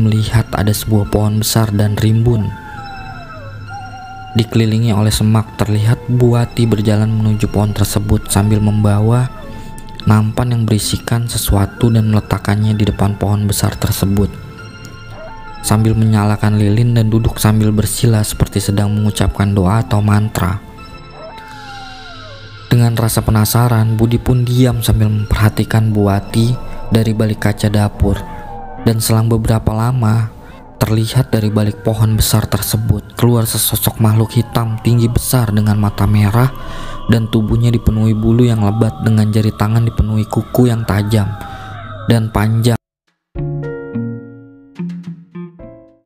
melihat ada sebuah pohon besar dan rimbun. Dikelilingi oleh semak, terlihat Buati berjalan menuju pohon tersebut sambil membawa nampan yang berisikan sesuatu dan meletakkannya di depan pohon besar tersebut. Sambil menyalakan lilin dan duduk sambil bersila seperti sedang mengucapkan doa atau mantra. Dengan rasa penasaran, Budi pun diam sambil memperhatikan Buati dari balik kaca dapur. Dan selang beberapa lama, terlihat dari balik pohon besar tersebut keluar sesosok makhluk hitam tinggi besar dengan mata merah dan tubuhnya dipenuhi bulu yang lebat dengan jari tangan dipenuhi kuku yang tajam dan panjang.